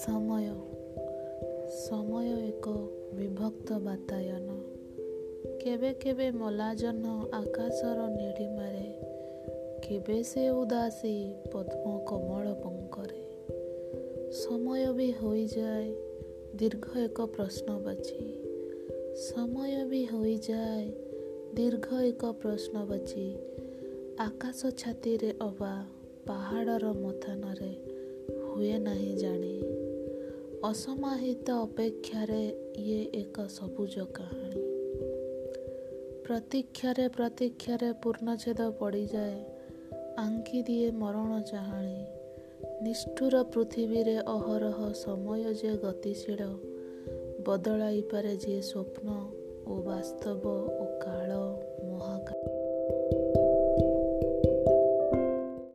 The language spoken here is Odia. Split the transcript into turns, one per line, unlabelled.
ସମୟ। ସମୟ ଏକ ବିଭକ୍ତ ବାତାୟନ। କେବେ କେବେ ମଲାଜହ୍ନ ଆକାଶର ନିଢ଼ିମାରେ କେବେ ସେ ଉଦାସୀ ପଦ୍ମ କମଳ ପଙ୍କରେ। ସମୟ ବି ହୋଇଯାଏ ଦୀର୍ଘ ଏକ ପ୍ରଶ୍ନବାଚୀ ସମୟ ବି ହୋଇଯାଏ ଦୀର୍ଘ ଏକ ପ୍ରଶ୍ନବାଚୀ ଆକାଶ ଛାତିରେ ଅବା ପାହାଡ଼ର ମଥାନରେ ହୁଏ ନାହିଁ ଜାଣି। ଅସମାହିତ ଅପେକ୍ଷାରେ ଇଏ ଏକ ସବୁଜ କାହାଣୀ। ପ୍ରତୀକ୍ଷାରେ ପ୍ରତୀକ୍ଷାରେ ପୂର୍ଣ୍ଣଚ୍ଛେଦ ପଡ଼ିଯାଏ। ଆଙ୍କି ଦିଏ ମରଣ ଚାହାଣି। ନିଷ୍ଠୁର ପୃଥିବୀରେ ଅହରହ ସମୟ ଯେ ଗତିଶୀଳ ବଦଳାଇପାରେ ଯିଏ ସ୍ୱପ୍ନ ଓ ବାସ୍ତବ ଓ କାଳ।